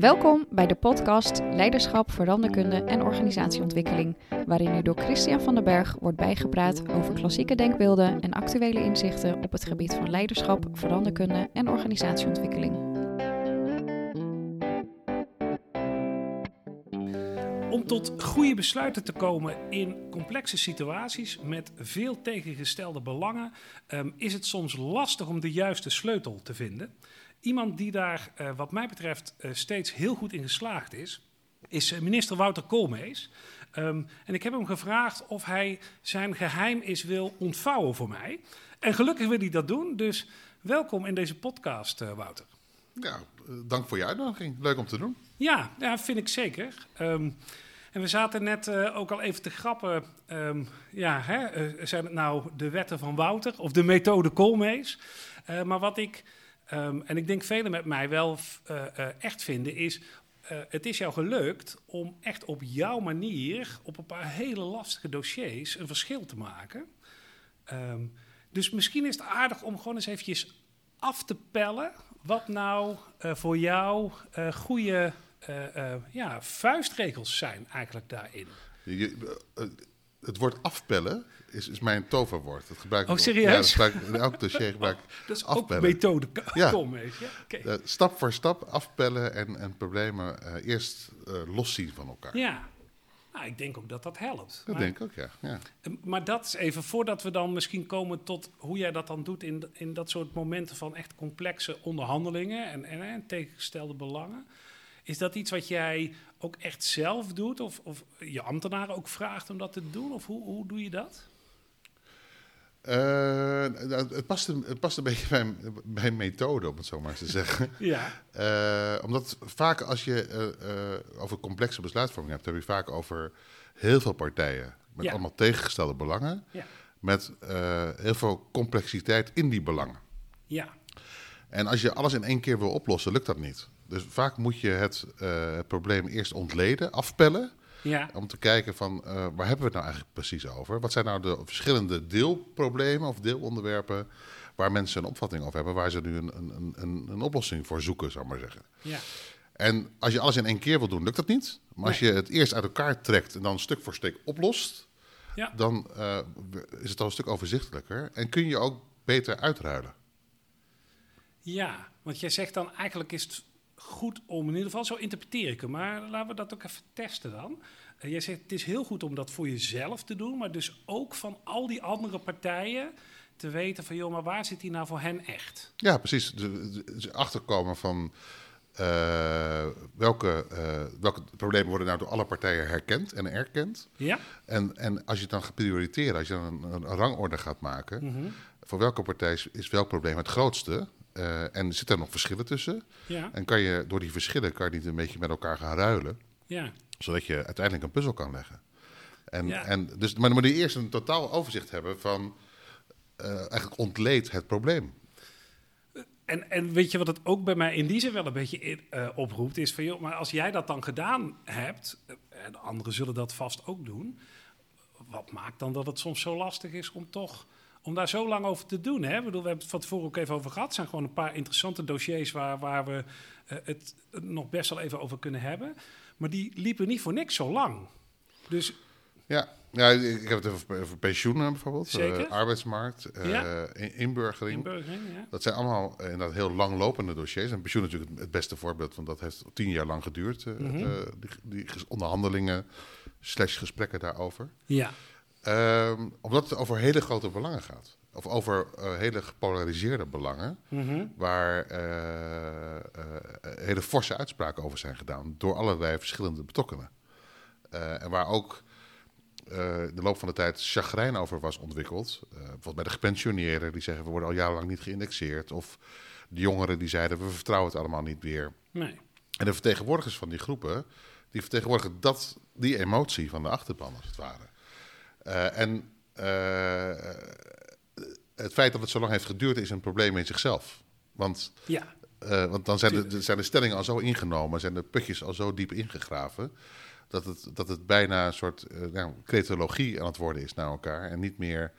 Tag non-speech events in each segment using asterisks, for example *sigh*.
Welkom bij de podcast Leiderschap, Veranderkunde en Organisatieontwikkeling, waarin u door Christian van den Berg wordt bijgepraat over klassieke denkbeelden en actuele inzichten op het gebied van leiderschap, veranderkunde en organisatieontwikkeling. Om tot goede besluiten te komen in complexe situaties met veel tegengestelde belangen, um, is het soms lastig om de juiste sleutel te vinden. Iemand die daar, uh, wat mij betreft, uh, steeds heel goed in geslaagd is, is uh, minister Wouter Koolmees. Um, en ik heb hem gevraagd of hij zijn geheim is wil ontvouwen voor mij. En gelukkig wil hij dat doen, dus welkom in deze podcast, Wouter. Ja, dank voor je uitnodiging. Leuk om te doen. Ja, ja vind ik zeker. Um, en we zaten net uh, ook al even te grappen. Um, ja, hè, uh, zijn het nou de wetten van Wouter of de methode Koolmees? Maar wat ik, um, en ik denk velen met mij wel echt vinden, is... het is jou gelukt om echt op jouw manier, op een paar hele lastige dossiers, een verschil te maken. Um, dus misschien is het aardig om gewoon eens eventjes af te pellen wat nou voor jou goede ja, vuistregels zijn eigenlijk daarin. Je, het woord afpellen is, is mijn toverwoord. Dat gebruik oh, serieus? Ja, gebruik, in elk dossier *laughs* gebruik oh, Dat is afpellen. ook methode ja. *laughs* Ja? Okay. stap voor stap afpellen en, en problemen eerst loszien van elkaar. Ja, nou, ik denk ook dat dat helpt. Dat maar, denk ik ook, ja. ja. Maar dat is even voordat we dan misschien komen tot hoe jij dat dan doet in, in dat soort momenten van echt complexe onderhandelingen en, en, en tegengestelde belangen. Is dat iets wat jij ook echt zelf doet? Of, of je ambtenaren ook vraagt om dat te doen? Of hoe, hoe doe je dat? Uh, het, past een, het past een beetje bij, bij een methode, om het zo maar te zeggen. *laughs* ja. Uh, omdat vaak als je uh, over complexe besluitvorming hebt, heb je vaak over heel veel partijen met Ja. allemaal tegengestelde belangen, Ja. met heel veel complexiteit in die belangen. Ja. En als je alles in één keer wil oplossen, lukt dat niet. Dus vaak moet je het, het probleem eerst ontleden, afpellen. Ja. Om te kijken van uh, waar hebben we het nou eigenlijk precies over? Wat zijn nou de verschillende deelproblemen of deelonderwerpen waar mensen een opvatting over hebben, waar ze nu een, een, een, een oplossing voor zoeken, zou ik maar zeggen. Ja. En als je alles in één keer wil doen, lukt dat niet. Maar als je het eerst uit elkaar trekt en dan stuk voor stuk oplost, Ja. dan uh, is het al een stuk overzichtelijker en kun je ook beter uitruilen. Ja, want jij zegt dan eigenlijk is het goed om, in ieder geval zo interpreteer ik hem, maar laten we dat ook even testen dan. Uh, jij zegt het is heel goed om dat voor jezelf te doen, maar dus ook van al die andere partijen te weten van joh, maar waar zit die nou voor hen echt? Ja, precies. Dus achterkomen van uh, welke, uh, welke problemen worden nou door alle partijen herkend en erkend. Ja. En, en als je het dan gaat prioriteren, als je dan een, een rangorde gaat maken, Mm -hmm. voor welke partij is, is welk probleem het grootste? Uh, en zitten er nog verschillen tussen? Ja. En kan je door die verschillen kan je niet een beetje met elkaar gaan ruilen, ja. zodat je uiteindelijk een puzzel kan leggen. En, Ja. en dus, maar dan moet je eerst een totaal overzicht hebben van uh, eigenlijk ontleed het probleem. En, en weet je wat het ook bij mij in die zin wel een beetje in, uh, oproept, is van joh, maar als jij dat dan gedaan hebt, en anderen zullen dat vast ook doen, wat maakt dan dat het soms zo lastig is om toch om daar zo lang over te doen. Hè? Ik bedoel, we hebben het van tevoren ook even over gehad. Het zijn gewoon een paar interessante dossiers waar, waar we uh, het nog best wel even over kunnen hebben. Maar die liepen niet voor niks zo lang. Dus ja, ja ik heb het over, over pensioenen bijvoorbeeld. Zeker. Uh, arbeidsmarkt, uh, ja. inburgering. inburgering ja. Dat zijn allemaal uh, inderdaad heel langlopende dossiers. En pensioen natuurlijk het beste voorbeeld, want dat heeft tien jaar lang geduurd. Mm Mhm. -hmm. die, die, onderhandelingen slash gesprekken daarover. Ja. Um, omdat het over hele grote belangen gaat. Of over uh, hele gepolariseerde belangen, mm -hmm. waar uh, uh, hele forse uitspraken over zijn gedaan door allerlei verschillende betrokkenen. Eh, en waar ook in de loop van de tijd chagrijn over was ontwikkeld. Eh, bijvoorbeeld bij de gepensioneerden die zeggen we worden al jarenlang niet geïndexeerd. Of de jongeren die zeiden we vertrouwen het allemaal niet meer. Nee. En de vertegenwoordigers van die groepen, die vertegenwoordigen dat, die emotie van de achterban als het ware. Uh, en uh, het feit dat het zo lang heeft geduurd is een probleem in zichzelf. Want, ja. uh, want dan zijn de, zijn de stellingen al zo ingenomen, zijn de putjes al zo diep ingegraven. Dat het, dat het bijna een soort nou, cretologie aan het worden is naar elkaar. En niet meer.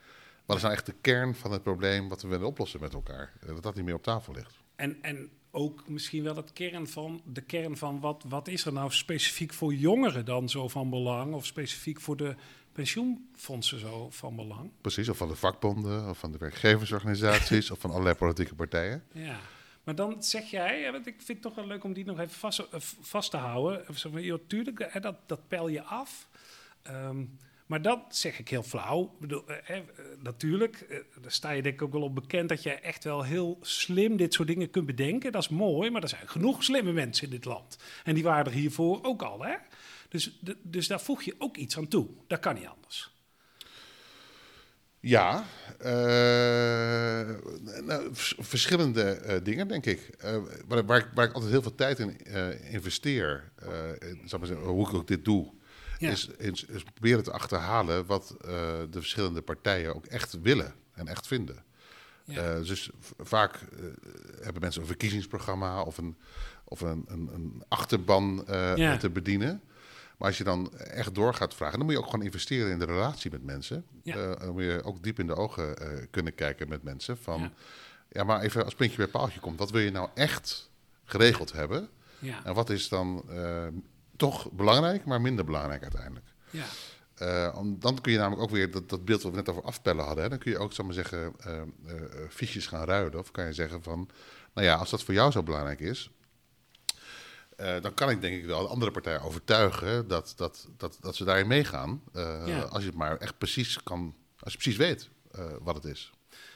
Wat is nou echt de kern van het probleem wat we willen oplossen met elkaar? Dat dat niet meer op tafel ligt. En, en ook misschien wel het kern van, de kern van wat, wat is er nou specifiek voor jongeren dan zo van belang? Of specifiek voor de pensioenfondsen zo van belang? Precies, of van de vakbonden, of van de werkgeversorganisaties, of van allerlei politieke partijen. Ja. Maar dan zeg jij, want ik vind het toch wel leuk om die nog even vast, eh, vast te houden. Joh, tuurlijk, dat, dat peil je af. Ehm, maar dat zeg ik heel flauw. Ik bedoel, eh, eh, natuurlijk, eh, daar sta je denk ik ook wel op bekend dat je echt wel heel slim dit soort dingen kunt bedenken. Dat is mooi, maar er zijn genoeg slimme mensen in dit land. En die waren er hiervoor ook al. Hè? Dus, dus daar voeg je ook iets aan toe. Dat kan niet anders. Ja, nou, verschillende dingen, denk ik. waar, waar, ik, waar, ik, altijd heel veel tijd in investeer, zal maar zeggen, hoe ik ook dit doe, is, is, is, proberen te achterhalen wat de verschillende partijen ook echt willen en echt vinden. Ja. Dus vaak hebben mensen een verkiezingsprogramma of een, of een, een, een achterban ja. te bedienen. Maar als je dan echt door gaat vragen, dan moet je ook gewoon investeren in de relatie met mensen. Ja. dan moet je ook diep in de ogen kunnen kijken met mensen. Van, ja. ja. maar even als puntje bij paaltje komt, wat wil je nou echt geregeld hebben? Ja. En wat is dan toch belangrijk, maar minder belangrijk uiteindelijk. Ja. Uh, dan kun je namelijk ook weer dat, dat beeld wat we net over afpellen hadden. Hè, dan kun je ook, zal maar zeggen, uh, uh, fiches gaan ruilen. Of kan je zeggen van, nou ja, als dat voor jou zo belangrijk is, dan kan ik denk ik wel de andere partijen overtuigen dat, dat, dat, dat ze daarin meegaan. Ja. Als je het maar echt precies kan, als je precies weet wat het is.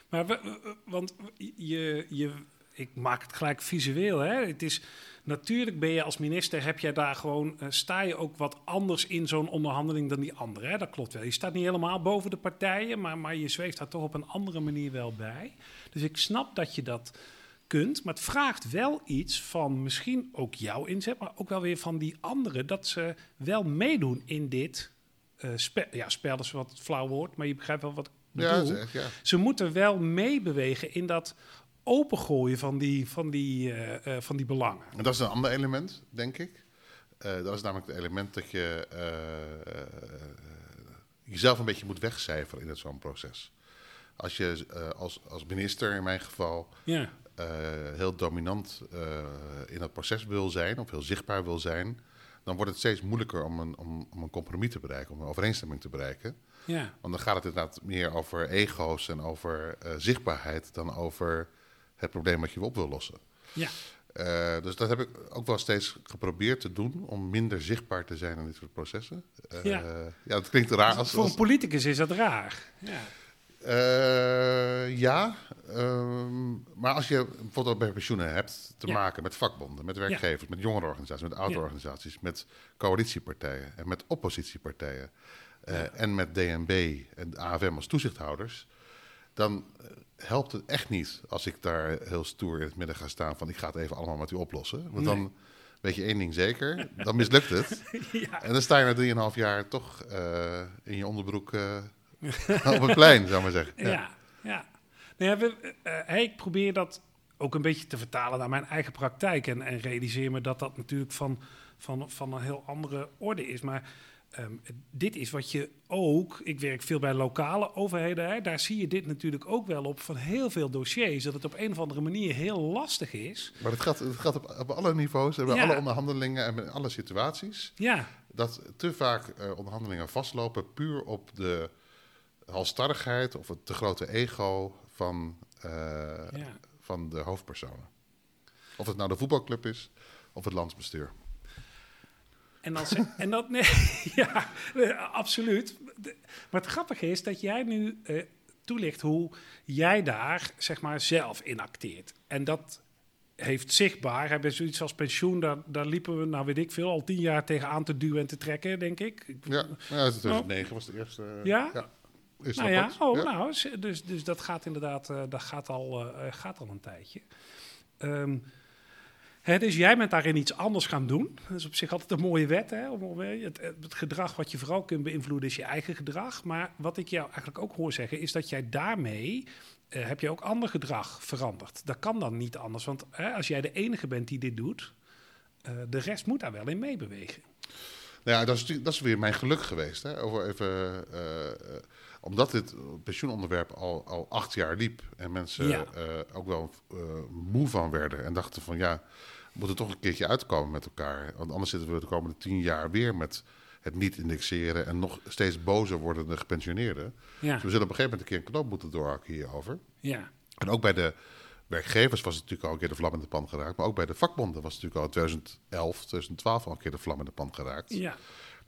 Maar want je, je, ik maak het gelijk visueel. Hè? Het is Natuurlijk ben je als minister, heb jij daar gewoon, sta je ook wat anders in zo'n onderhandeling dan die andere. Hè? Dat klopt wel. Je staat niet helemaal boven de partijen, maar, maar je zweeft daar toch op een andere manier wel bij. Dus ik snap dat je dat kunt, maar het vraagt wel iets van misschien ook jouw inzet, maar ook wel weer van die anderen, dat ze wel meedoen in dit uh, spel. Ja, spel is wat flauw woord, maar je begrijpt wel wat ik bedoel. Ja, ja. Ze moeten wel meebewegen in dat opengooien van die, van die, uh, van die belangen. En dat is een ander element, denk ik. Dat is namelijk het element dat je jezelf een beetje moet wegcijferen in zo'n proces. Als je als, als minister in mijn geval ja. Heel dominant in het proces wil zijn, of heel zichtbaar wil zijn, dan wordt het steeds moeilijker om een, om, om een compromis te bereiken, om een overeenstemming te bereiken. Ja. Want dan gaat het inderdaad meer over ego's en over zichtbaarheid dan over het probleem wat je op wil lossen. Ja. Uh, dus dat heb ik ook wel steeds geprobeerd te doen om minder zichtbaar te zijn in dit soort processen. Uh, ja. ja, dat klinkt raar. Als, Voor een politicus is dat raar. Ja. Uh, ja, ehm, maar als je bijvoorbeeld bij pensioenen hebt te maken met vakbonden, met werkgevers, met jongerenorganisaties, met ouderorganisaties, met coalitiepartijen en met oppositiepartijen en met DNB en de AFM als toezichthouders, dan helpt het echt niet als ik daar heel stoer in het midden ga staan van ik ga het even allemaal met u oplossen. Want dan weet je één ding zeker, dan mislukt het. *laughs* ja. En dan sta je na 3,5 jaar toch uh, in je onderbroek *laughs* op het plein, zou maar zeggen. Ja, ja. ja. Nou ja we, uh, ik probeer dat ook een beetje te vertalen naar mijn eigen praktijk. En, en realiseer me dat dat natuurlijk van, van, van een heel andere orde is. Maar Um, dit is wat je ook, ik werk veel bij lokale overheden, hè, daar zie je dit natuurlijk ook wel op van heel veel dossiers, dat het op een of andere manier heel lastig is. Maar het gaat, het gaat op, op alle niveaus, bij alle onderhandelingen en in alle situaties. Ja. Dat te vaak uh, onderhandelingen vastlopen puur op de halstarrigheid of het te grote ego van, uh, ja. van de hoofdpersonen. Of het nou de voetbalclub is of het landsbestuur. En, dan en dat, nee, *laughs* ja, absoluut. Maar het grappige is dat jij nu uh, toelicht hoe jij daar, zeg maar, zelf in acteert. En dat heeft zichtbaar, hebben zoiets als pensioen, daar, daar liepen we, nou weet ik veel, al tien jaar tegenaan te duwen en te trekken, denk ik. Ja, ja 2009 was de eerste. ja? ja. Is nou ja, oh, nou, dus, dus dat gaat inderdaad, uh, dat gaat al, uh, gaat al een tijdje. Um, dus jij bent daarin iets anders gaan doen. Dat is op zich altijd een mooie wet. Hè? Het, het, gedrag wat je vooral kunt beïnvloeden is je eigen gedrag. Maar wat ik jou eigenlijk ook hoor zeggen, is dat jij daarmee uh, heb je ook ander gedrag veranderd. Dat kan dan niet anders. Want hè, als jij de enige bent die dit doet, de rest moet daar wel in meebewegen. Nou ja, dat is, dat is weer mijn geluk geweest. Hè? Over even, eh, eh, omdat dit pensioenonderwerp al, al acht jaar liep en mensen Ja. eh, ook wel moe van werden en dachten van ja, we moeten toch een keertje uitkomen met elkaar. Want anders zitten we de komende tien jaar weer met het niet indexeren en nog steeds bozer wordende gepensioneerden. Ja, Dus we zullen op een gegeven moment een keer een knoop moeten doorhakken hierover. ja, En ook bij de werkgevers was het natuurlijk al een keer de vlam in de pan geraakt. Maar ook bij de vakbonden was het natuurlijk al in 2011, 2012 al een keer de vlam in de pan geraakt. ja.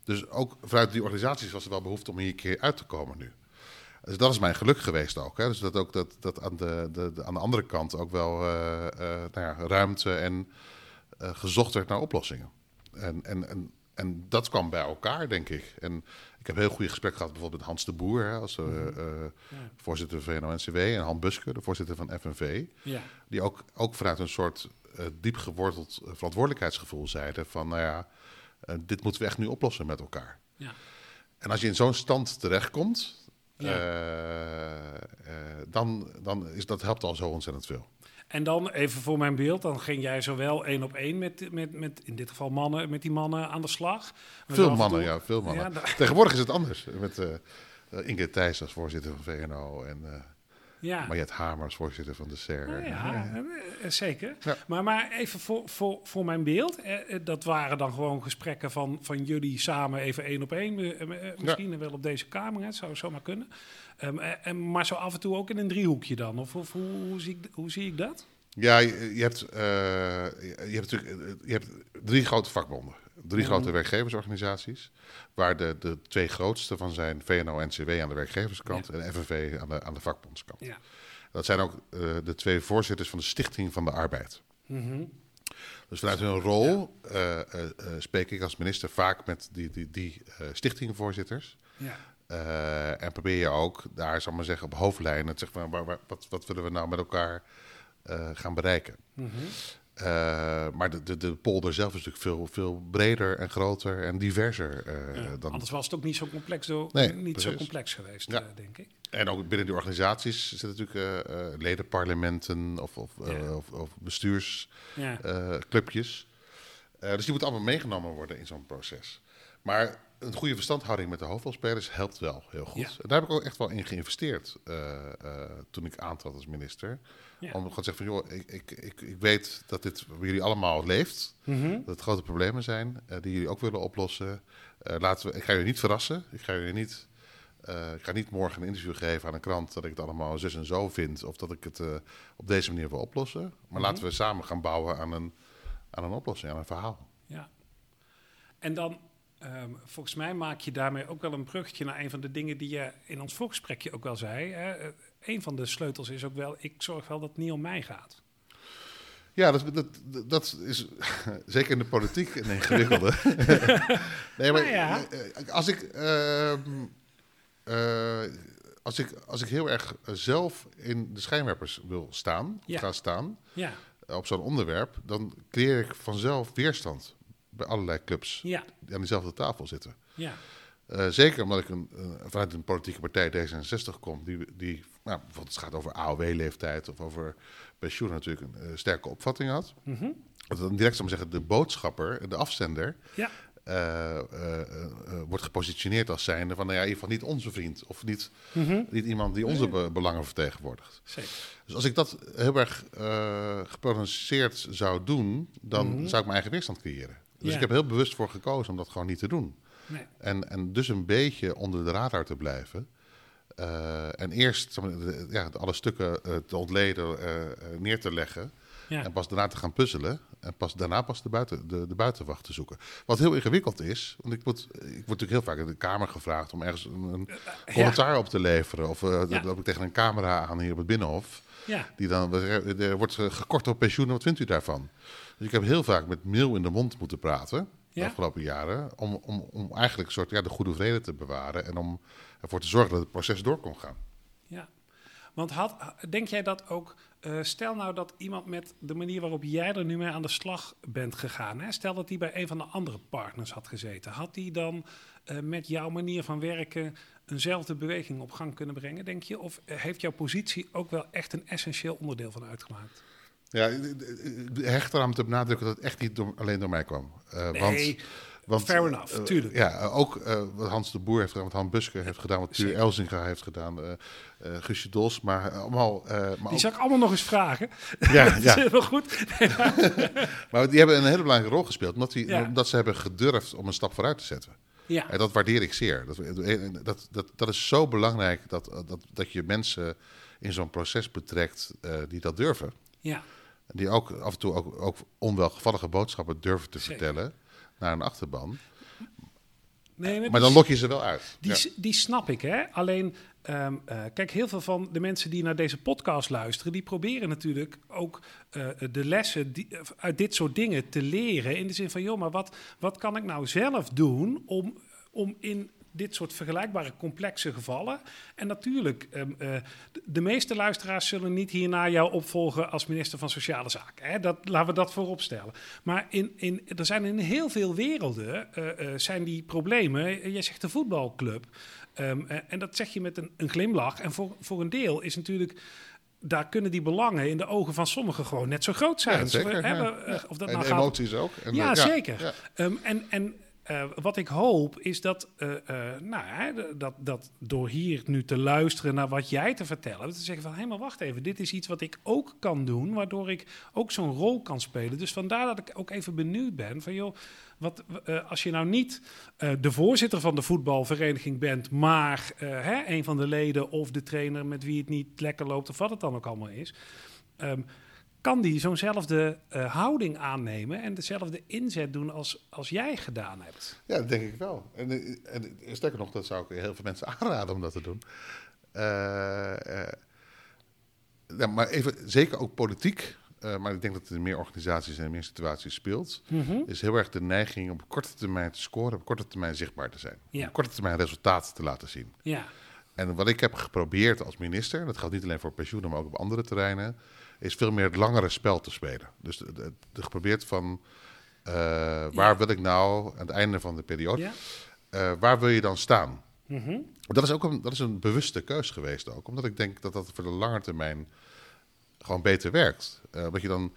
Dus ook vanuit die organisaties was er wel behoefte om hier een keer uit te komen nu. Dus dat is mijn geluk geweest ook. Hè? Dus dat ook dat, dat aan, de, de, de- aan de andere kant ook wel eh, eh, nou ja, ruimte en eh, gezocht werd naar oplossingen. En, en, en, en dat kwam bij elkaar, denk ik. En ik heb heel goede gesprekken gehad bijvoorbeeld met Hans de Boer, hè, als eh, eh, Ja. voorzitter van VNO-NCW, en Han Buske, de voorzitter van FNV. ja. Die ook, ook vanuit een soort eh, diep geworteld eh, verantwoordelijkheidsgevoel zeiden van, nou ja, eh, dit moeten we echt nu oplossen met elkaar. Ja. En als je in zo'n stand terechtkomt, eh, eh, dan, dan is dat helpt al zo ontzettend veel. En dan even voor mijn beeld, dan ging jij zowel één op één met, met, met in dit geval mannen, met die mannen aan de slag. Veel mannen, ja, veel mannen. Ja, da- Tegenwoordig is het anders. Met eh Ingrid Thijs als voorzitter van VNO en eh ja. Mariette Hamer als voorzitter van de SER. Nou ja, eh, eh, zeker. Ja. Maar, maar even voor, voor, voor mijn beeld. eh, dat waren dan gewoon gesprekken van, van jullie samen even één op één. misschien wel op deze kamer, het zou zomaar kunnen. Ehm, en, maar zo af en toe ook in een driehoekje dan? Of, of hoe, hoe, zie ik, hoe zie ik dat? Ja, je, je hebt, je, hebt natuurlijk je hebt drie grote vakbonden. Drie Mhm. grote werkgeversorganisaties. Waar de, de twee grootste van zijn VNO-NCW aan de werkgeverskant en FNV aan de, aan de vakbondskant. Ja. Dat zijn ook eh, de twee voorzitters van de Stichting van de Arbeid. Mhm. Dus vanuit hun rol eh, eh, spreek ik als minister vaak met die, die, die stichtingvoorzitters. ja. En probeer je ook daar, zal maar zeggen, op hoofdlijnen te zeggen van waar, waar- wat, wat willen we nou met elkaar gaan bereiken. Mhm. Eh, maar de, de, de polder zelf is natuurlijk veel, veel breder en groter en diverser. Ja, dan, Anders was het ook niet zo complex, door, Nee, niet zo complex geweest, Ja. eh, denk ik. En ook binnen die organisaties zitten natuurlijk ledenparlementen of, of, Ja. of, of bestuursclubjes. Dus die moeten allemaal meegenomen worden in zo'n proces. Maar een goede verstandhouding met de hoofdrolspelers helpt wel heel goed. Ja. En daar heb ik ook echt wel in geïnvesteerd eh, eh, toen ik aantrad als minister. Ja. Om gewoon te zeggen van, joh, ik, ik, ik, ik weet dat dit bij jullie allemaal leeft. Mhm. Dat het grote problemen zijn eh, die jullie ook willen oplossen. Laten we, ik ga jullie niet verrassen. Ik ga jullie niet, ik ga niet morgen een interview geven aan een krant dat ik het allemaal zus en zo vind. Of dat ik het op deze manier wil oplossen. Maar Mhm. laten we samen gaan bouwen aan een, aan een oplossing, aan een verhaal. Ja. En dan, ehm, volgens mij maak je daarmee ook wel een bruggetje naar een van de dingen die je in ons voorgesprekje ook wel zei. Hè? Eh, Een van de sleutels is ook wel, ik zorg wel dat het niet om mij gaat. Ja, dat, dat, dat is *laughs* zeker in de politiek een ingewikkelde. *laughs* nee, maar Nou ja. eh, als ik, ehm, eh, als ik, als ik heel erg zelf in de schijnwerpers wil staan, Ja. ga staan, Ja, op zo'n onderwerp, dan creëer ik vanzelf weerstand bij allerlei clubs ja, die aan diezelfde tafel zitten. ja. Eh, zeker omdat ik een, eh, vanuit een politieke partij D66 kom, die, die nou, bijvoorbeeld het gaat over AOW-leeftijd of over pensioen natuurlijk een eh, sterke opvatting had. Mhm. Dat dan direct, maar zeggen, de boodschapper, de afzender, Ja, wordt gepositioneerd als zijnde van, nou ja, in ieder geval niet onze vriend of niet, Mhm. niet iemand die onze be- belangen vertegenwoordigt. zeker. Dus als ik dat heel erg geprononceerd zou doen, dan Mhm. zou ik mijn eigen weerstand creëren. Dus Ja. ik heb heel bewust voor gekozen om dat gewoon niet te doen. Nee. En, en dus een beetje onder de radar te blijven. Eh, en eerst ja, alle stukken eh, te ontleden, eh, neer te leggen. Ja. En pas daarna te gaan puzzelen. En pas daarna pas de, buiten, de, de buitenwacht te zoeken. Wat heel ingewikkeld is. Want ik word, ik word natuurlijk heel vaak in de Kamer gevraagd om ergens een, een commentaar op te leveren. Of eh, Ja. dan loop ik tegen een camera aan hier op het Binnenhof. Ja, Die dan, er wordt gekort op pensioen, wat vindt u daarvan? Dus ik heb heel vaak met meel in de mond moeten praten de afgelopen jaren. Om, om, om eigenlijk een soort ja, de goede vrede te bewaren. En om ervoor te zorgen dat het proces door kon gaan. ja. Want had, denk jij dat ook, eh, stel nou dat iemand met de manier waarop jij er nu mee aan de slag bent gegaan, hè, stel dat die bij een van de andere partners had gezeten, had die dan eh, met jouw manier van werken eenzelfde beweging op gang kunnen brengen, denk je? Of eh, heeft jouw positie ook wel echt een essentieel onderdeel van uitgemaakt? Ja, ik hecht eraan te benadrukken dat het echt niet door, alleen door mij kwam. Eh, Nee, Want Want, Fair enough, eh, tuurlijk. Ja, eh, ook eh, wat Hans de Boer heeft gedaan, wat Han Buske heeft gedaan, wat Tuur. Elzinga heeft gedaan, eh, Guusje Dols, maar allemaal... maar, Die ook- zou ik allemaal nog eens vragen. ja, *laughs* Dat is ja, helemaal goed. *laughs* maar die hebben een hele belangrijke rol gespeeld, omdat, die, Ja. omdat ze hebben gedurfd om een stap vooruit te zetten. Ja, En dat waardeer ik zeer. Dat, dat, dat, dat is zo belangrijk dat, dat, dat je mensen in zo'n proces betrekt die dat durven. ja. Die ook af en toe ook, ook onwelgevallige boodschappen durven te Zeker. vertellen naar een achterban. Nee, Maar dan lok je ze wel uit. Die, Ja. die snap ik, hè. Alleen, ehm, eh, kijk, heel veel van de mensen die naar deze podcast luisteren... die proberen natuurlijk ook eh, de lessen die, uit dit soort dingen te leren. In de zin van, joh, maar wat, wat kan ik nou zelf doen om, om in dit soort vergelijkbare complexe gevallen... En natuurlijk, ehm, eh, de- meeste luisteraars zullen niet hierna jou opvolgen als minister van Sociale Zaken. Hè? Dat, laten we dat voorop stellen. Maar in, in, er zijn in heel veel werelden eh, eh, zijn die problemen. Jij zegt de voetbalclub. Ehm, eh, en dat zeg je met een, een glimlach. En voor, voor een deel is natuurlijk... Daar kunnen die belangen in de ogen van sommigen gewoon net zo groot zijn. Ja, zeker, Zo, hè, ja. we- Of dat en nou gaat emoties ook. En, ja, zeker. Ehm, en en eh, wat ik hoop is dat, eh, eh, nou, hè, dat, dat door hier nu te luisteren naar wat jij te vertellen, te zeggen van, hé, maar wacht even, dit is iets wat ik ook kan doen, waardoor ik ook zo'n rol kan spelen. Dus vandaar dat ik ook even benieuwd ben van, joh, wat, als je nou niet de voorzitter van de voetbalvereniging bent, maar hè, een van de leden of de trainer met wie het niet lekker loopt of wat het dan ook allemaal is. ehm, kan die zo'nzelfde eh, houding aannemen en dezelfde inzet doen als, als jij gedaan hebt. Ja, dat denk ik wel. En, eh, en eh, sterker nog, dat zou ik heel veel mensen *laughs* aanraden om dat te doen. Ja, maar even, zeker ook politiek, maar ik denk dat het in meer organisaties en in meer situaties speelt, is heel erg de neiging om op korte termijn te scoren, op korte termijn zichtbaar te zijn. Ja. Op korte termijn resultaten te laten zien. Ja, En wat ik heb geprobeerd als minister, dat geldt niet alleen voor pensioenen, maar ook op andere terreinen, is veel meer het langere spel te spelen. Dus de geprobeerd van eh, waar wil ik nou aan het einde van de periode, ja. eh, waar wil je dan staan? Mhm. Dat is ook een, dat is een bewuste keus geweest ook, omdat ik denk dat dat voor de lange termijn gewoon beter werkt. Eh omdat je dan,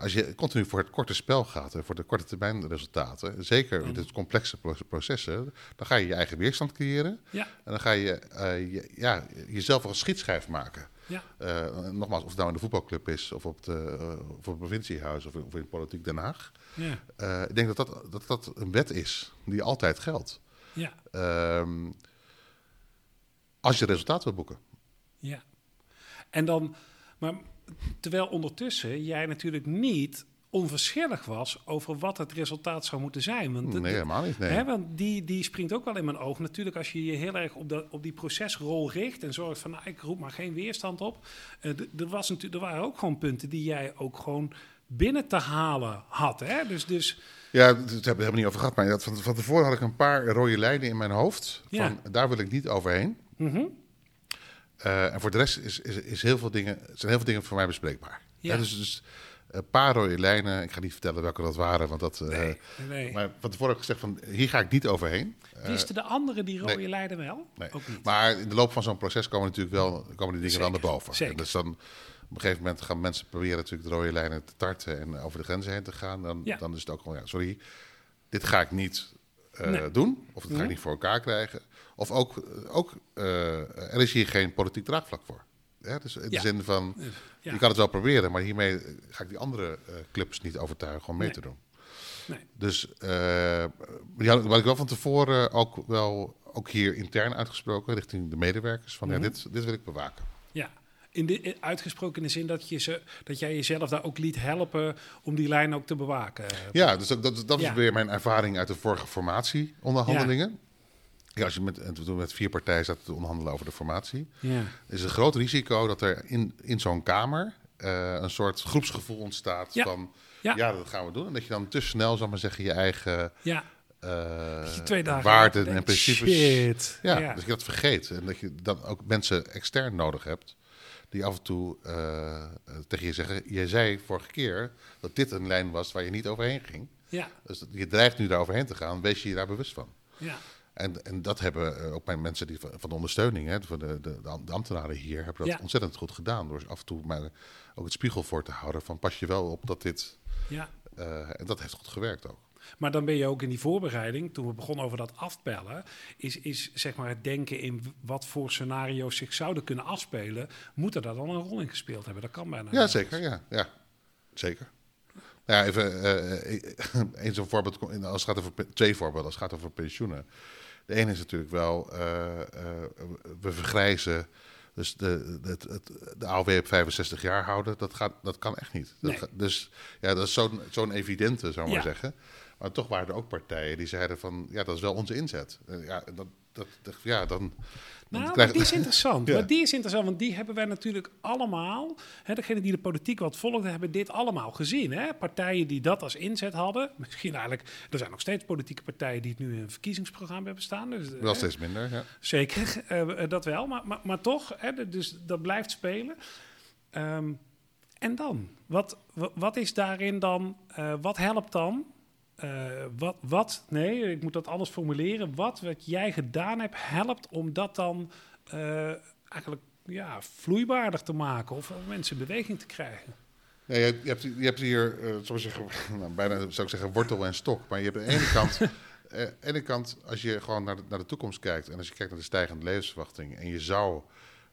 als je continu voor het korte spel gaat en voor de korte termijn resultaten, zeker in dit complexe pro- processen, dan ga je je eigen weerstand creëren. ja, En dan ga je, je ja, jezelf als schietschijf maken. Ja, Eh, nogmaals, of het nou in de voetbalclub is, of op, de, eh, of op het provinciehuis, of, in- of in politiek Den Haag. ja, Eh, ik denk dat dat, dat dat een wet is die altijd geldt. ja, Ehm, als je resultaat wil boeken. ja. En dan, maar terwijl ondertussen jij natuurlijk niet onverschillig was over wat het resultaat zou moeten zijn. Want Nee, helemaal niet. Nee. Hè, want die, die springt ook wel in mijn oog. Natuurlijk, als je je heel erg op, de, op die procesrol richt en zorgt van, nou, ik roep maar geen weerstand op. Eh, er, was natuurlijk, er waren ook gewoon punten die jij ook gewoon binnen te halen had. Hè? Dus, dus Ja, daar hebben we helemaal niet over gehad. Maar dat- van, van tevoren had ik een paar rode lijnen in mijn hoofd. Van, Ja. Daar wil ik niet overheen. mhm, Eh, en voor de rest is, is, is heel veel dingen, zijn heel veel dingen voor mij bespreekbaar. Ja. Ja, dus, dus een paar rode lijnen. Ik ga niet vertellen welke dat waren. Want dat, eh, nee, nee. Maar van tevoren heb ik gezegd van hier ga ik niet overheen. Eh, Wisten de anderen die rode nee. lijnen wel? nee. Ook niet. Maar in de loop van zo'n proces komen natuurlijk wel komen die dingen wel naar boven. zeker. En dus dan op een gegeven moment gaan mensen proberen natuurlijk de rode lijnen te tarten en over de grenzen heen te gaan. Dan, Ja. dan is het ook gewoon, ja, sorry, dit ga ik niet eh, Nee. doen. Of dat ga Mhm. ik niet voor elkaar krijgen. Of ook, ook eh, er is hier geen politiek draagvlak voor. Dus in Ja. de zin van, Ja. je kan het wel proberen, maar hiermee ga ik die andere eh, clubs niet overtuigen om mee Nee. te doen. Nee. Dus eh had ik wel van tevoren ook wel ook hier intern uitgesproken richting de medewerkers van Mhm. ja, dit, dit wil ik bewaken. Ja. In de, uitgesproken in de zin dat, je ze, dat jij jezelf daar ook liet helpen om die lijn ook te bewaken. Ja, dus dat, dat, dat Ja. is weer mijn ervaring uit de vorige formatieonderhandelingen. Als je met, en toen met vier partijen zat te onderhandelen over de formatie, Ja. is een groot risico dat er in, in zo'n kamer eh, een soort groepsgevoel ontstaat Ja. van Ja. ja. dat gaan we doen. En dat je dan te snel, zal maar zeggen, je eigen Ja. Dat dagen waarden en principes. Shit. Ja, dus je dat vergeet. En dat je dan ook mensen extern nodig hebt. Die af en toe eh, tegen je zeggen. Je zei vorige keer dat dit een lijn was waar je niet overheen ging. Ja. Dus dat- je dreigt nu daar overheen te gaan. Wees je je daar bewust van. Ja. En, en dat hebben eh, ook mijn mensen die van, de ondersteuning, hè, van de, de, de ambtenaren hier, hebben dat Ja. ontzettend goed gedaan. Door af en toe maar ook het spiegel voor te houden van pas je wel op dat dit. Ja. eh, en dat heeft goed gewerkt ook. Maar dan ben je ook in die voorbereiding, toen we begonnen over dat afbellen, is, is zeg maar het denken in wat voor scenario's zich zouden kunnen afspelen, moet er daar dan een rol in gespeeld hebben. Dat kan bijna. Ja, zeker. Ja, ja. zeker. Nou Ja, even *laughs* uh, een zo'n voorbeeld, als het gaat over twee voorbeelden, als het gaat over pensioenen. De ene is natuurlijk wel, eh, eh, we vergrijzen, dus de, de, het- de AOW op 65 jaar houden, dat, gaat, dat kan echt niet. Nee. dus ja, dat is zo'n zo'n evidente, zou ik maar zeggen. Maar toch waren er ook partijen die zeiden van, ja, dat is wel onze inzet. Eh, Ja, dat, dat, dat- ja dan... Nou, maar die is *laughs* interessant. Ja. Maar die is interessant, want die hebben wij natuurlijk allemaal. Hè, degene die de politiek wat volgden, hebben dit allemaal gezien. Hè? Partijen die dat als inzet hadden. Misschien eigenlijk, er zijn nog steeds politieke partijen die het nu in een verkiezingsprogramma hebben staan. Dus, wel hè, steeds minder, ja. Zeker, *laughs* eh, eh, dat wel. Maar, maar, maar toch, hè, dus dat blijft spelen. Ehm, en dan? Wat, wa- wat is daarin dan? eh, wat helpt dan? Eh, wat, wat, nee, ik moet dat anders formuleren. Wat wat jij gedaan hebt, helpt om dat dan eh, eigenlijk ja, vloeibaarder te maken of om mensen in beweging te krijgen. Ja, je, je, hebt, je hebt hier, eh zou ik zeggen, *laughs* nou, bijna zou ik zeggen wortel en stok. Maar je hebt aan de ene *laughs* kant, eh, aan de ene kant als je gewoon naar de, naar de toekomst kijkt... en als je kijkt naar de stijgende levensverwachting... en je zou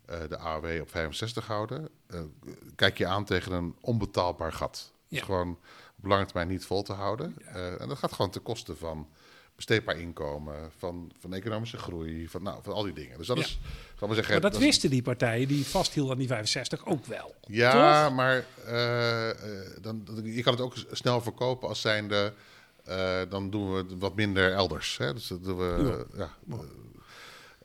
eh, de AOW op 65 houden... eh, kijk je aan tegen een onbetaalbaar gat. Ja. gewoon op lange termijn niet vol te houden. Eh, en dat gaat gewoon ten koste van besteedbaar inkomen... van, van economische groei, van, nou, van al die dingen. Dus dat Ja. is, zal maar zeggen... Maar dat dat is- wisten die partijen die vasthielden aan die 65 ook wel. Ja, Toch? maar eh, eh, dan, dan- je kan het ook snel verkopen als zijnde... dan doen we het wat minder elders. Hè? Dus dat doen we, ja.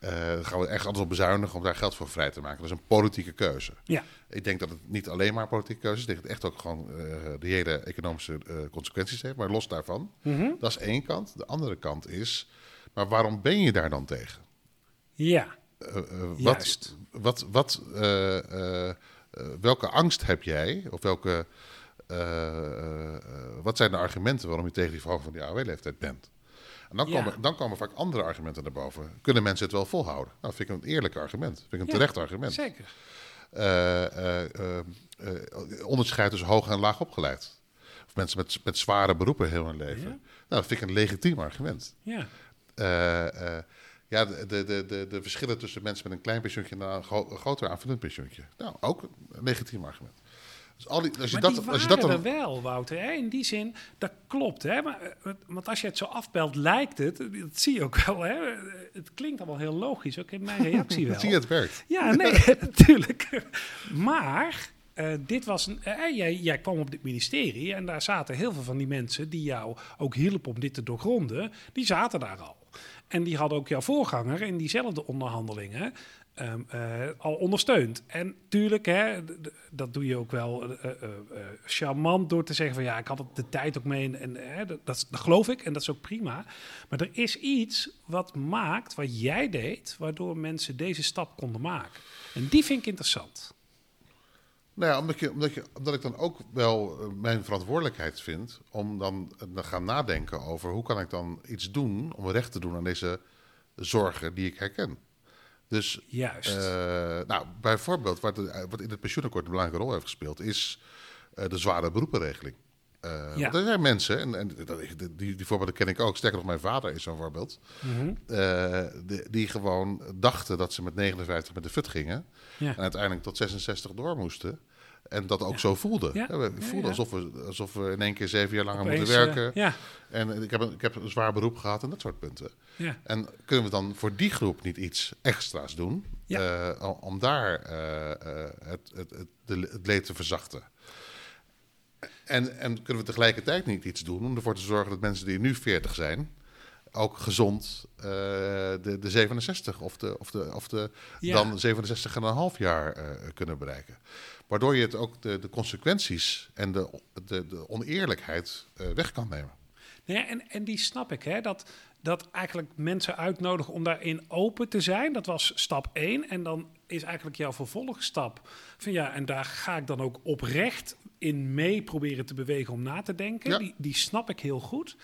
Dan gaan we echt anders op bezuinigen om daar geld voor vrij te maken. Dat is een politieke keuze. Ja, Ik denk dat het niet alleen maar politieke keuze is. Ik denk dat het echt ook gewoon eh reële economische eh, consequenties heeft. Maar los daarvan, Mhm. dat is één kant. De andere kant is, maar waarom ben je daar dan tegen? ja. Wat, Juist. wat, wat, eh, welke angst heb jij? Of welke, wat zijn de argumenten waarom je tegen die verhoging van die AOW-leeftijd bent? En dan, Ja. komen, dan komen vaak andere argumenten naar boven. Kunnen mensen het wel volhouden? Nou, vind ik een eerlijk argument. Vind ik een Ja, terecht argument. Zeker. Eh, eh, eh, onderscheid tussen hoog en laag opgeleid. Of mensen met, met zware beroepen heel hun leven. Ja. Nou, dat vind ik een legitiem argument. Ja. Ja, de, de, de, de, verschillen tussen mensen met een klein pensioentje en een groter aanvullend pensioentje. Nou, ook een legitiem argument. Dus al die, als je Maar dat, die als je dat er dan. wel, Wouter. Hè? In die zin, dat klopt. Hè? Maar, eh, want als je het zo afbelt, lijkt het, dat zie je ook wel. Hè? Het klinkt allemaal heel logisch, ook in mijn reactie *laughs* wel. Zie je, het werkt. Ja, nee, *laughs* natuurlijk. Maar eh, dit was een, eh, jij, jij kwam op dit ministerie en daar zaten heel veel van die mensen die jou ook hielpen om dit te doorgronden, die zaten daar al. En die hadden ook jouw voorganger in diezelfde onderhandelingen ehm, eh, al ondersteund. En tuurlijk, hè, dat doe je ook wel eh, eh, charmant door te zeggen van ja, ik had de tijd ook mee en, dat, dat, geloof ik en dat is ook prima. Maar er is iets wat maakt, wat jij deed, waardoor mensen deze stap konden maken. En die vind ik interessant. Nou ja, omdat, je, omdat, je, omdat ik dan ook wel mijn verantwoordelijkheid vind om dan te gaan nadenken over hoe kan ik dan iets doen om recht te doen aan deze zorgen die ik herken. Dus Juist. Eh, nou, bijvoorbeeld, wat, de- wat in het pensioenakkoord een belangrijke rol heeft gespeeld, is eh, de zware beroepenregeling. Eh, Ja. want er zijn mensen, en, en die, die voorbeelden ken ik ook, sterker nog, mijn vader is zo'n voorbeeld, Mhm. eh, die, die gewoon dachten dat ze met 59 met de fut gingen Ja. en uiteindelijk tot 66 door moesten. En dat ook zo voelden. Ja. We voelden. Alsof, we, alsof we in één keer zeven jaar langer Opeens, moeten werken. eh, ja, En ik heb, een, ik heb een zwaar beroep gehad en dat soort punten. ja. En kunnen we dan voor die groep niet iets extra's doen? Eh, om- daar eh, het, het, het, leed te verzachten. En, en kunnen we tegelijkertijd niet iets doen om ervoor te zorgen dat mensen die nu 40 zijn, ook gezond eh, de, de 67 of de, of de, of de Ja. dan 67,5 jaar kunnen bereiken. Waardoor je het ook de, de consequenties en de, de, de oneerlijkheid eh, weg kan nemen. Nee, en, en die snap ik, hè, dat, dat eigenlijk mensen uitnodigen om daarin open te zijn. Dat was stap 1. En dan is eigenlijk jouw vervolgstap van ja, en daar ga ik dan ook oprecht in mee proberen te bewegen om na te denken. Ja. Die, die snap ik heel goed.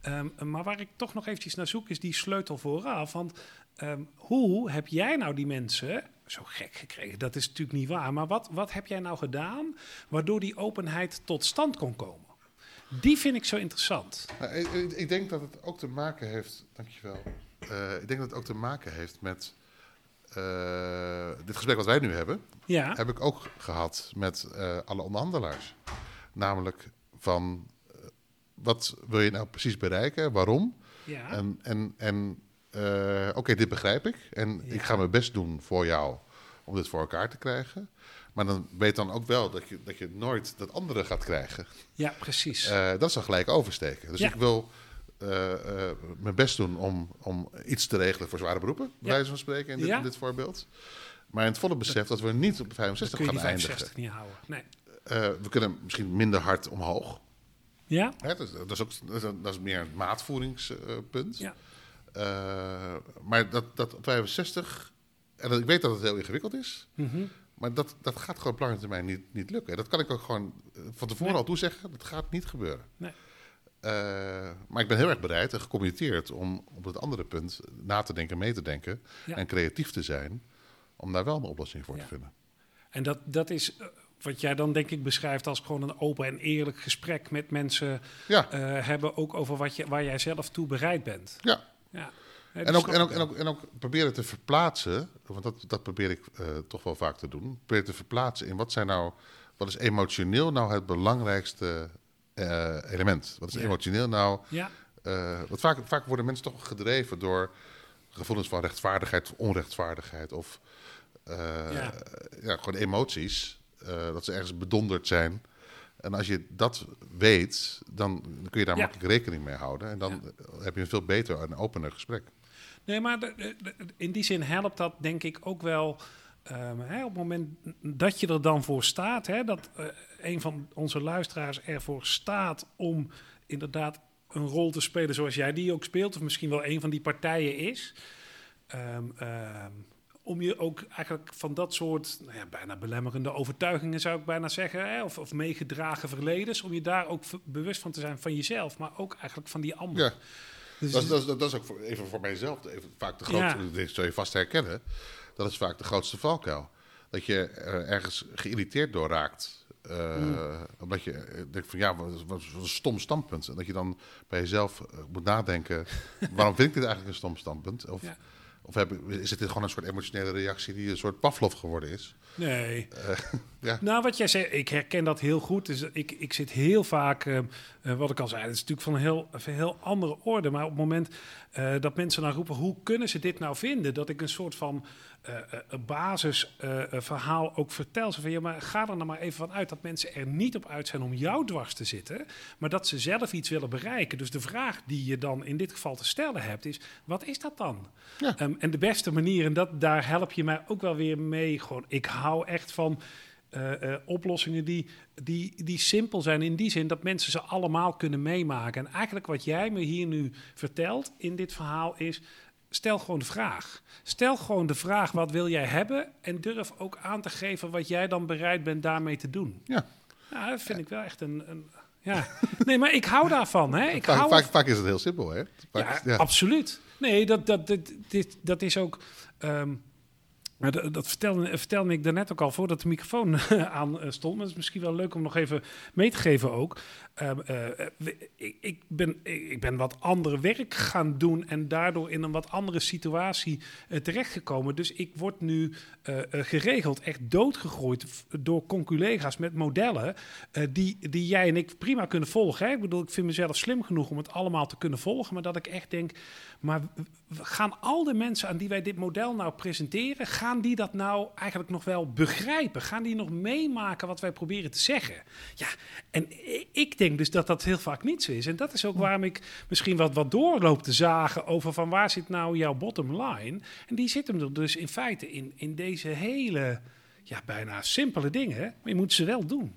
Ehm, maar waar ik toch nog eventjes naar zoek is die sleutel vooraf. Want ehm, hoe heb jij nou die mensen zo gek gekregen? Dat is natuurlijk niet waar. Maar wat, wat heb jij nou gedaan waardoor die openheid tot stand kon komen? Die vind ik zo interessant. Nou, ik, denk dat het ook te maken heeft, dankjewel. Eh ik denk dat het ook te maken heeft met eh, dit gesprek wat wij nu hebben, Ja, heb ik ook gehad met eh, alle onderhandelaars. Namelijk van, wat wil je nou precies bereiken, waarom? ja. En, en, en eh, oké, dit begrijp ik. En Ja. ik ga mijn best doen voor jou om dit voor elkaar te krijgen. Maar dan weet dan ook wel dat je, dat je nooit dat andere gaat krijgen. ja precies. Eh, dat is dan gelijk oversteken. Dus Ja. ik wil eh, mijn best doen om, om iets te regelen voor zware beroepen, bij Ja. wijze van spreken, in dit, Ja. in dit voorbeeld. Maar in het volle besef dat we niet op de Dan 65 kun je gaan eindigen. 65 niet houden. Nee. We kunnen misschien minder hard omhoog. Ja? Hè, dat, is, dat, is ook, dat, is, dat is meer een maatvoeringspunt. Ja. Eh, maar dat, dat op 65, en dat, ik weet dat het heel ingewikkeld is, Mhm. maar dat, dat gaat gewoon op lange termijn niet, niet lukken. Dat kan ik ook gewoon eh, van tevoren Nee. al toezeggen, dat gaat niet gebeuren. Nee. Eh, maar ik ben heel erg bereid en gecommitteerd om op het andere punt na te denken, mee te denken Ja. en creatief te zijn om daar wel een oplossing voor Ja. te vinden. En dat, dat is wat jij dan denk ik beschrijft als gewoon een open en eerlijk gesprek met mensen Ja, hebben, ook over wat je, waar jij zelf toe bereid bent. ja. Ja. Nee, En ook, en, ook, en, ook, en ook proberen te verplaatsen, want dat, dat probeer ik eh, toch wel vaak te doen. Proberen te verplaatsen in wat zijn nou, wat is emotioneel nou het belangrijkste eh, element? Wat is Ja. emotioneel nou? Ja, eh want vaak, vaak worden mensen toch gedreven door gevoelens van rechtvaardigheid of onrechtvaardigheid of eh, Ja. ja. gewoon emoties. eh, dat ze ergens bedonderd zijn. En als je dat weet, dan kun je daar Ja. makkelijk rekening mee houden. En dan heb je een veel beter en opener gesprek. Nee, maar de- de- de- in die zin helpt dat denk ik ook wel. ehm, hè, op het moment dat je er dan voor staat, hè, dat eh, een van onze luisteraars ervoor staat om inderdaad een rol te spelen zoals jij die ook speelt, of misschien wel een van die partijen is. ehm, om je ook eigenlijk van dat soort nou ja, bijna belemmerende overtuigingen, zou ik bijna zeggen, hè, of, of meegedragen verledens, om je daar ook bewust van te zijn van jezelf, maar ook eigenlijk van die ander. Ja. Dus Dat, is- dat, is- dat is ook voor, even voor mijzelf even vaak de grootste, Ja. dit zul je vast herkennen, dat is vaak de grootste valkuil. Dat je er ergens geïrriteerd door raakt. eh, Mm. Omdat je eh, denkt van ja, wat, een stom standpunt. En dat je dan bij jezelf eh, moet nadenken, *laughs* waarom vind ik dit eigenlijk een stom standpunt? Of, Ja. Of heb, is het gewoon een soort emotionele reactie die een soort Pavlov geworden is? Nee. *laughs* ja. Nou, wat jij zegt, ik herken dat heel goed. Dus ik, ik zit heel vaak, eh, eh, wat ik al zei, het is natuurlijk van een heel, een heel andere orde. Maar op het moment eh, dat mensen dan roepen, hoe kunnen ze dit nou vinden? Dat ik een soort van eh, eh, basisverhaal ook vertel. Zo van, ja, maar ga er nou maar even van uit dat mensen er niet op uit zijn om jou dwars te zitten. Maar dat ze zelf iets willen bereiken. Dus de vraag die je dan in dit geval te stellen hebt is, wat is dat dan? Ja. Ehm, en de beste manier, en dat, daar help je mij ook wel weer mee. Gewoon, ik hou echt van eh, eh, oplossingen die, die, die simpel zijn. In die zin dat mensen ze allemaal kunnen meemaken. En eigenlijk wat jij me hier nu vertelt in dit verhaal is. Stel gewoon de vraag. Stel gewoon de vraag: wat wil jij hebben? En durf ook aan te geven wat jij dan bereid bent daarmee te doen. Ja. Nou, dat vind ik wel echt een. een ja. Nee, maar ik hou daarvan. Hè? Ik Vaak, hou vaak, vaak is het heel simpel, hè? Vaak- ja, absoluut. Nee, dat, dat, dat, dit, dat is ook. ehm, maar dat, vertelde, vertelde ik daarnet ook al voordat de microfoon *laughs* aan eh, stond. Maar het is misschien wel leuk om nog even mee te geven ook. Ehm, eh, ik, ben, ik ben wat andere werk gaan doen en daardoor in een wat andere situatie eh, terechtgekomen. Dus ik word nu geregeld echt doodgegooid f- door conculega's met modellen die, die jij en ik prima kunnen volgen. Hè? Ik bedoel, ik vind mezelf slim genoeg om het allemaal te kunnen volgen, maar dat ik echt denk, maar gaan al de mensen aan die wij dit model nou presenteren, gaan die dat nou eigenlijk nog wel begrijpen? Gaan die nog meemaken wat wij proberen te zeggen? Ja, en ik denk dus dat dat heel vaak niet zo is. En dat is ook waarom ik misschien wat, wat doorloop te zagen over van waar zit nou jouw bottom line? En die zit hem er dus in feite in, in deze hele, ja, bijna simpele dingen. Maar je moet ze wel doen.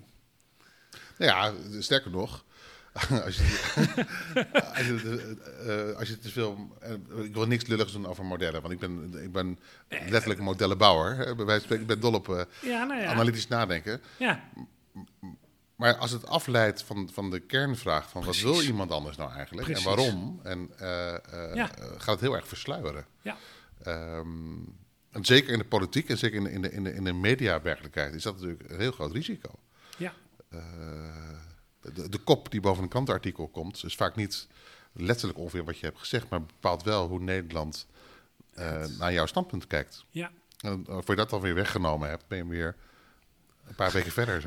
Nou ja, sterker nog, *laughs* als je, *laughs* als je, eh, als je te veel. eh, ik wil niks lulligs doen over modellen, want ik ben, ik ben letterlijk een modellenbouwer. hè, bij wijze van spreken. Ik ben dol op eh, Ja, nou ja. analytisch nadenken. ja. Maar als het afleidt van, van de kernvraag van Precies. wat wil iemand anders nou eigenlijk Precies. en waarom, en, eh, eh, eh, gaat het heel erg versluieren. Ja. Ehm, en zeker in de politiek en zeker in de, in de, in de, in de mediawerkelijkheid is dat natuurlijk een heel groot risico. Ja. De, de kop die boven een krantenartikel komt, is vaak niet letterlijk ongeveer wat je hebt gezegd, maar bepaalt wel hoe Nederland eh, naar jouw standpunt kijkt. Ja. En eh, voor je dat dan weer weggenomen hebt, ben je weer een paar weken verder.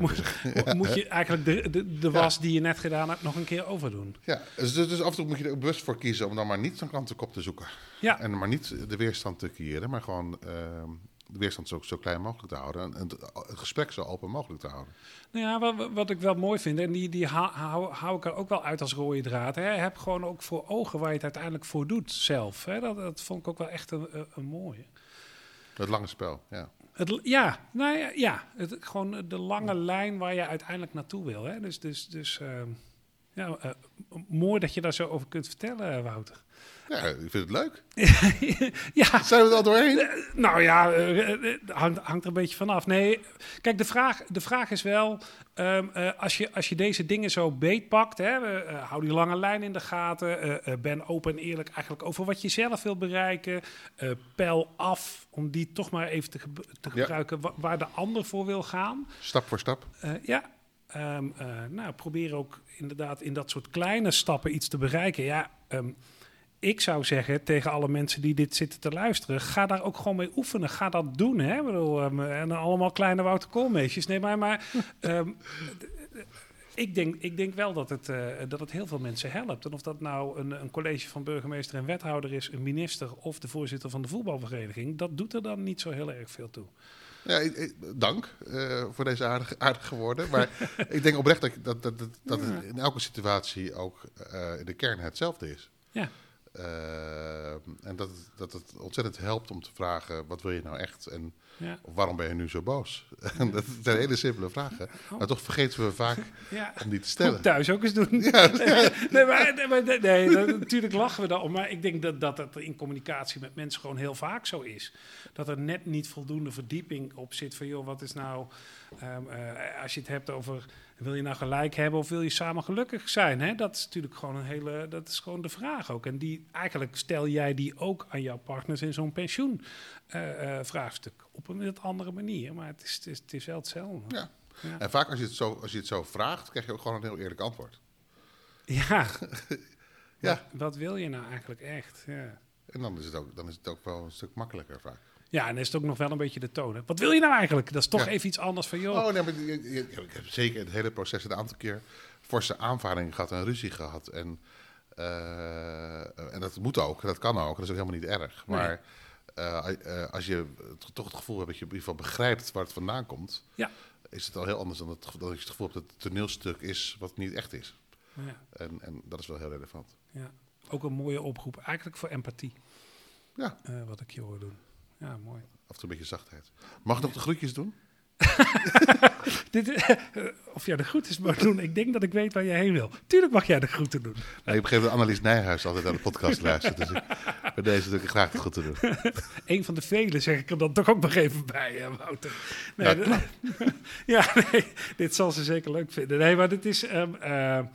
Moet je *laughs* *laughs* eigenlijk de, de, de was die je net gedaan hebt nog een keer overdoen. Ja, dus, dus af en toe moet je er bewust voor kiezen om dan maar niet zo'n krantenkop te zoeken. Ja, En maar niet de weerstand te creëren, maar gewoon ehm, de weerstand zo, zo klein mogelijk te houden. En het, het gesprek zo open mogelijk te houden. nou ja wat, wat ik wel mooi vind, en die, die hou, hou, ik er ook wel uit als rode draad. Hè. Heb gewoon ook voor ogen waar je het uiteindelijk voor doet zelf. Hè. Dat, dat vond ik ook wel echt een, een, een mooie. Het lange spel, ja. Het, ja, nou ja, ja het, gewoon de lange lijn waar je uiteindelijk naartoe wil. Hè. Dus, dus, dus ehm, ja, eh, mooi dat je daar zo over kunt vertellen, eh, Wouter. Ja, ik vind het leuk. *laughs* ja, Zijn we er al doorheen? Nou ja, eh, eh, hangt, hangt er een beetje vanaf. Nee, kijk, de vraag, de vraag is wel, ehm, eh, als, je, als je deze dingen zo beetpakt, hè, eh, hou die lange lijn in de gaten, eh, eh, ben open en eerlijk eigenlijk over wat je zelf wil bereiken, eh peil af, om die toch maar even te, te gebruiken, wa- waar de ander voor wil gaan. Stap voor stap. Eh, ja, Ehm, eh, nou, probeer ook inderdaad in dat soort kleine stappen iets te bereiken. Ja, ehm, ik zou zeggen tegen alle mensen die dit zitten te luisteren, ga daar ook gewoon mee oefenen. Ga dat doen. Hè? Bedoel, ehm, en allemaal kleine Wouter Koolmeesjes. Nee, maar, maar *laughs* ik, denk, ik denk wel dat het, eh, dat het heel veel mensen helpt. En of dat nou een, een college van burgemeester en wethouder is, een minister of de voorzitter van de voetbalvereniging, dat doet er dan niet zo heel erg veel toe. Ja, dank eh, voor deze aardige, aardige woorden. Maar *laughs* ik denk oprecht dat, dat, dat, dat, het in elke situatie ook eh, in de kern hetzelfde is. Ja. Eh, en dat, het- dat het ontzettend helpt om te vragen, wat wil je nou echt? En Ja. of waarom ben je nu zo boos? *laughs* Dat zijn hele simpele vragen. Maar toch vergeten we vaak *laughs* Ja. om die te stellen. thuis ook eens doen. *laughs* nee, maar, nee, maar- nee, dat- natuurlijk lachen we daarom. Maar ik denk dat, dat het in communicatie met mensen gewoon heel vaak zo is. Dat er net niet voldoende verdieping op zit van... joh, wat is nou... ehm, eh, als je het hebt over... wil je nou gelijk hebben of wil je samen gelukkig zijn? Hè? Dat is natuurlijk gewoon een hele... dat is gewoon de vraag ook. En die, eigenlijk stel jij die ook aan jouw partners in zo'n pensioenvraagstuk. Op een wat andere manier. Maar het is, het is, het is wel hetzelfde. Ja. Ja. En vaak als je, het zo, als je het zo vraagt, krijg je ook gewoon een heel eerlijk antwoord. Ja. *laughs* Ja. Wat, wat wil je nou eigenlijk echt? Ja. En dan is, het ook, dan is het ook wel een stuk makkelijker vaak. Ja, en dan is het ook nog wel een beetje de toon. hè. Wat wil je nou eigenlijk? Dat is toch Ja. even iets anders van, joh. Oh nee, maar ik heb zeker het hele proces een aantal keer forse aanvaringen gehad en ruzie gehad. En, eh, en dat moet ook, dat kan ook, dat is ook helemaal niet erg. Nee. Eh, eh, als je toch het gevoel hebt dat je in ieder geval begrijpt waar het vandaan komt, Ja. is het al heel anders dan, het, dat je het gevoel hebt dat het toneelstuk is wat niet echt is. Ja, En, en dat is wel heel relevant. ja. Ook een mooie oproep, eigenlijk voor empathie, Ja, eh, wat ik je hoor doen. Ja, mooi. af en toe een beetje zachtheid. Mag ik nog de groetjes doen? *laughs* Dit, eh, of jij de groeten mag doen, ik denk dat ik weet waar jij heen wil. Tuurlijk mag jij de groeten doen. Nee, ik begreep dat Annelies Nijhuis altijd naar de podcast *laughs* luistert. Dus ik bij deze natuurlijk graag de goed te doen. *laughs* Een van de velen zeg ik er dan toch ook nog even bij, hè, Wouter. Nee, Ja, nee, dit zal ze zeker leuk vinden. Nee, maar dit is... ehm, eh, eh,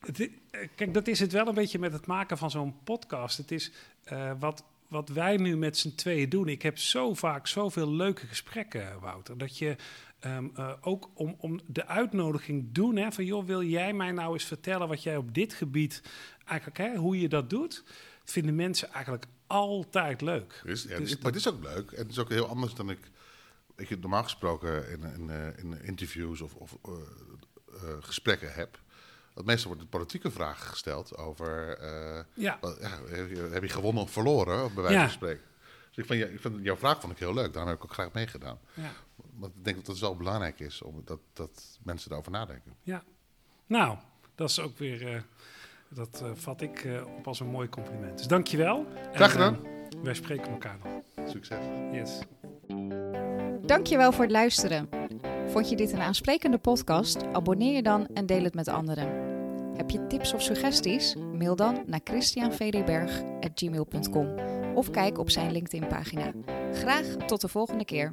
het eh, kijk, dat is het wel een beetje met het maken van zo'n podcast. Het is eh, wat, wat wij nu met z'n tweeën doen. Ik heb zo vaak zoveel leuke gesprekken, Wouter. Dat je ehm, eh, ook om, om de uitnodiging doen... Hè, van joh, wil jij mij nou eens vertellen wat jij op dit gebied... eigenlijk hè, hoe je dat doet... vinden mensen eigenlijk altijd leuk. Dus, ja, Dus het- maar het is ook leuk. En het is ook heel anders dan ik, ik het normaal gesproken in, in, eh, in interviews of, of eh, eh, gesprekken heb. Want meestal wordt de politieke vraag gesteld over... eh, Ja, wat- ja, heb, je, heb je gewonnen of verloren, bij wijze Ja. van spreken. Dus ik vond, je- ik jouw vraag vond ik heel leuk. Daarom heb ik ook graag meegedaan. ja, Want ik denk dat het wel belangrijk is om dat, dat mensen erover nadenken. ja. Nou, dat is ook weer... eh, dat eh, vat ik eh, op als een mooi compliment. Dus dankjewel. Graag gedaan. wij spreken elkaar nog. Succes. Yes. Dankjewel voor het luisteren. Vond je dit een aansprekende podcast? Abonneer je dan en deel het met anderen. Heb je tips of suggesties? Mail dan naar christianvdberg.gmail.com of kijk op zijn LinkedIn-pagina. Graag tot de volgende keer.